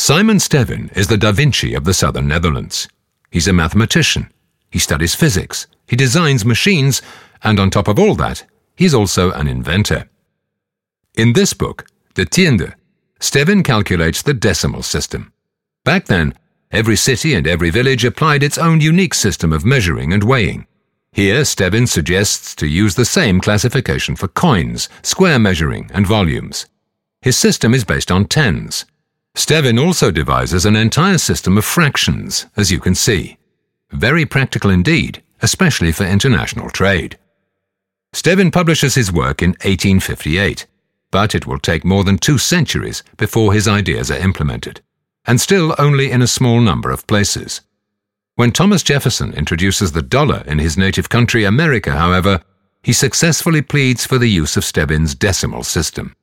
Simon Stevin is the Da Vinci of the southern Netherlands. He's a mathematician. He studies physics. He designs machines. And on top of all that, he's also an inventor. In this book, De Tiende, Stevin calculates the decimal system. Back then, every city and every village applied its own unique system of measuring and weighing. Here, Stevin suggests to use the same classification for coins, square measuring, and volumes. His system is based on tens. Stevin also devises an entire system of fractions, as you can see. Very practical indeed, especially for international trade. Stevin publishes his work in 1858, but it will take more than two centuries before his ideas are implemented, and still only in a small number of places. When Thomas Jefferson introduces the dollar in his native country, America, however, he successfully pleads for the use of Stevin's decimal system.